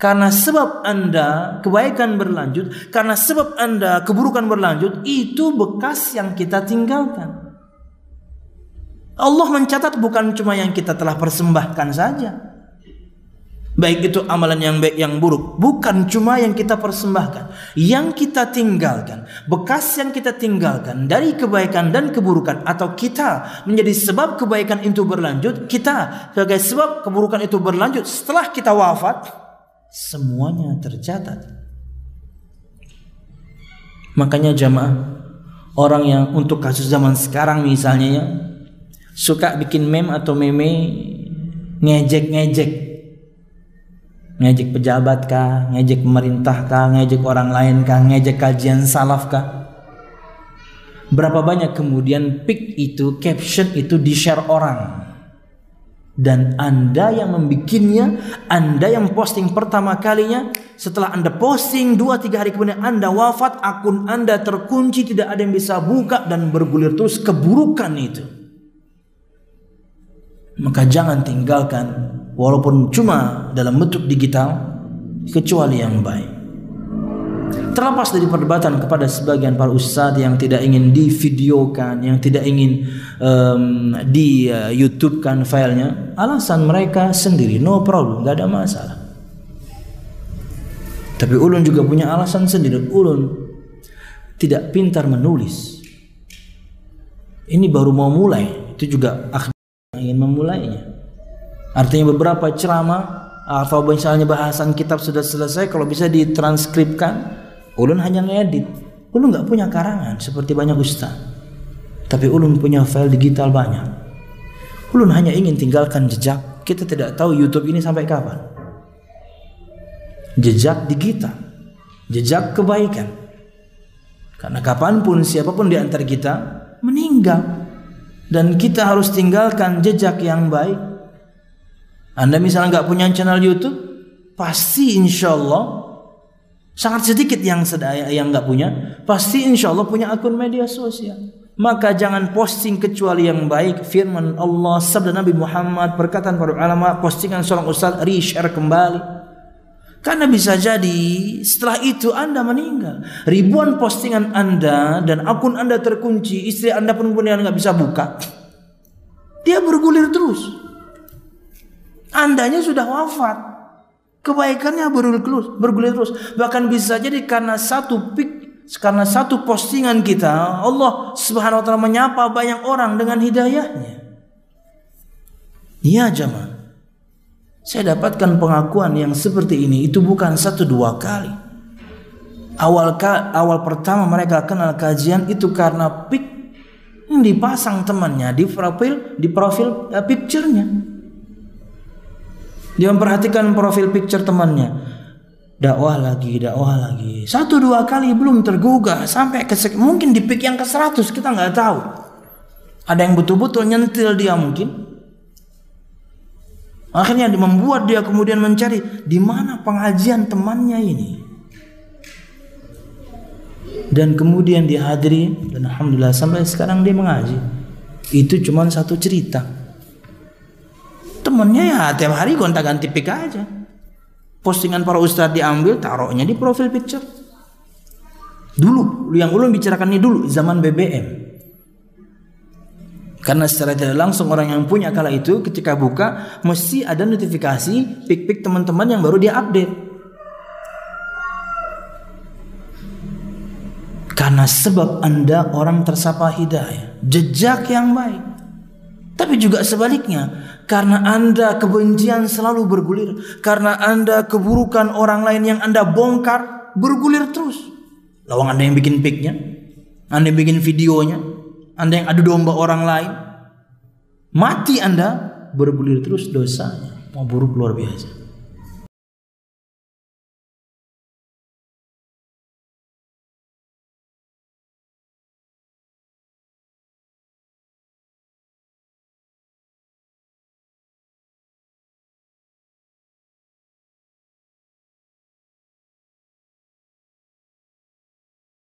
Karena sebab Anda kebaikan berlanjut, karena sebab Anda keburukan berlanjut, itu bekas yang kita tinggalkan. Allah mencatat bukan cuma yang kita telah persembahkan saja. Baik itu amalan yang baik yang buruk, bukan cuma yang kita persembahkan, yang kita tinggalkan, bekas yang kita tinggalkan dari kebaikan dan keburukan atau kita menjadi sebab kebaikan itu berlanjut, kita sebagai sebab keburukan itu berlanjut setelah kita wafat, semuanya tercatat. Makanya jamaah orang yang untuk kasus zaman sekarang misalnya ya suka bikin meme atau meme ngejek-ngejek ngejek pejabat kah, ngejek pemerintah kah, ngejek orang lain kah, ngejek kajian salaf kah. Berapa banyak kemudian pic itu, caption itu di-share orang dan Anda yang membikinnya, Anda yang posting pertama kalinya, setelah Anda posting 2-3 hari kemudian Anda wafat, akun Anda terkunci, tidak ada yang bisa buka dan bergulir terus keburukan itu. Maka jangan tinggalkan walaupun cuma dalam bentuk digital kecuali yang baik. Terlepas dari perdebatan kepada sebagian para ustadz yang tidak ingin divideokan, yang tidak ingin um, di uh, YouTube kan filenya, alasan mereka sendiri, no problem, nggak ada masalah. Tapi ulun juga punya alasan sendiri. Ulun tidak pintar menulis. Ini baru mau mulai, itu juga ingin memulainya. Artinya beberapa ceramah atau misalnya bahasan kitab sudah selesai, kalau bisa ditranskripkan, Ulun hanya ngedit. Ulun nggak punya karangan seperti banyak ustaz. Tapi ulun punya file digital banyak. Ulun hanya ingin tinggalkan jejak. Kita tidak tahu YouTube ini sampai kapan. Jejak digital. Jejak kebaikan. Karena kapan pun siapa pun di antara kita meninggal. Dan kita harus tinggalkan jejak yang baik. Anda misalnya nggak punya channel YouTube, pasti insya Allah Sangat sedikit yang sedaya yang nggak punya, pasti insya Allah punya akun media sosial. Maka jangan posting kecuali yang baik. Firman Allah, sabda Nabi Muhammad, perkataan para ulama, postingan seorang ustaz, reshare kembali. Karena bisa jadi setelah itu Anda meninggal. Ribuan postingan Anda dan akun Anda terkunci, istri Anda pun kemudian nggak bisa buka. Dia bergulir terus. Andanya sudah wafat. Kebaikannya bergulir bergulir terus. Bahkan bisa jadi karena satu pik, karena satu postingan kita, Allah Subhanahu wa taala menyapa banyak orang dengan hidayahnya. Iya jemaah. Saya dapatkan pengakuan yang seperti ini itu bukan satu dua kali. Awal awal pertama mereka kenal kajian itu karena pik yang dipasang temannya di profil di profil uh, picture-nya. Dia memperhatikan profil picture temannya. Dakwah lagi, dakwah lagi. Satu dua kali belum tergugah sampai ke mungkin di pick yang ke 100 kita nggak tahu. Ada yang betul-betul nyentil dia mungkin. Akhirnya membuat dia kemudian mencari di mana pengajian temannya ini. Dan kemudian dihadiri dan alhamdulillah sampai sekarang dia mengaji. Itu cuma satu cerita temennya ya tiap hari gonta ganti pick aja postingan para ustadz diambil taruhnya di profil picture dulu yang ulun bicarakan ini dulu zaman BBM karena secara tidak langsung orang yang punya kala itu ketika buka mesti ada notifikasi pik-pik teman-teman yang baru dia update. Karena sebab Anda orang tersapa hidayah, jejak yang baik. Tapi juga sebaliknya, karena Anda kebencian selalu bergulir, karena Anda keburukan orang lain yang Anda bongkar bergulir terus. Lawang Anda yang bikin piknya, Anda yang bikin videonya, Anda yang adu domba orang lain, mati Anda bergulir terus dosanya, mau buruk luar biasa.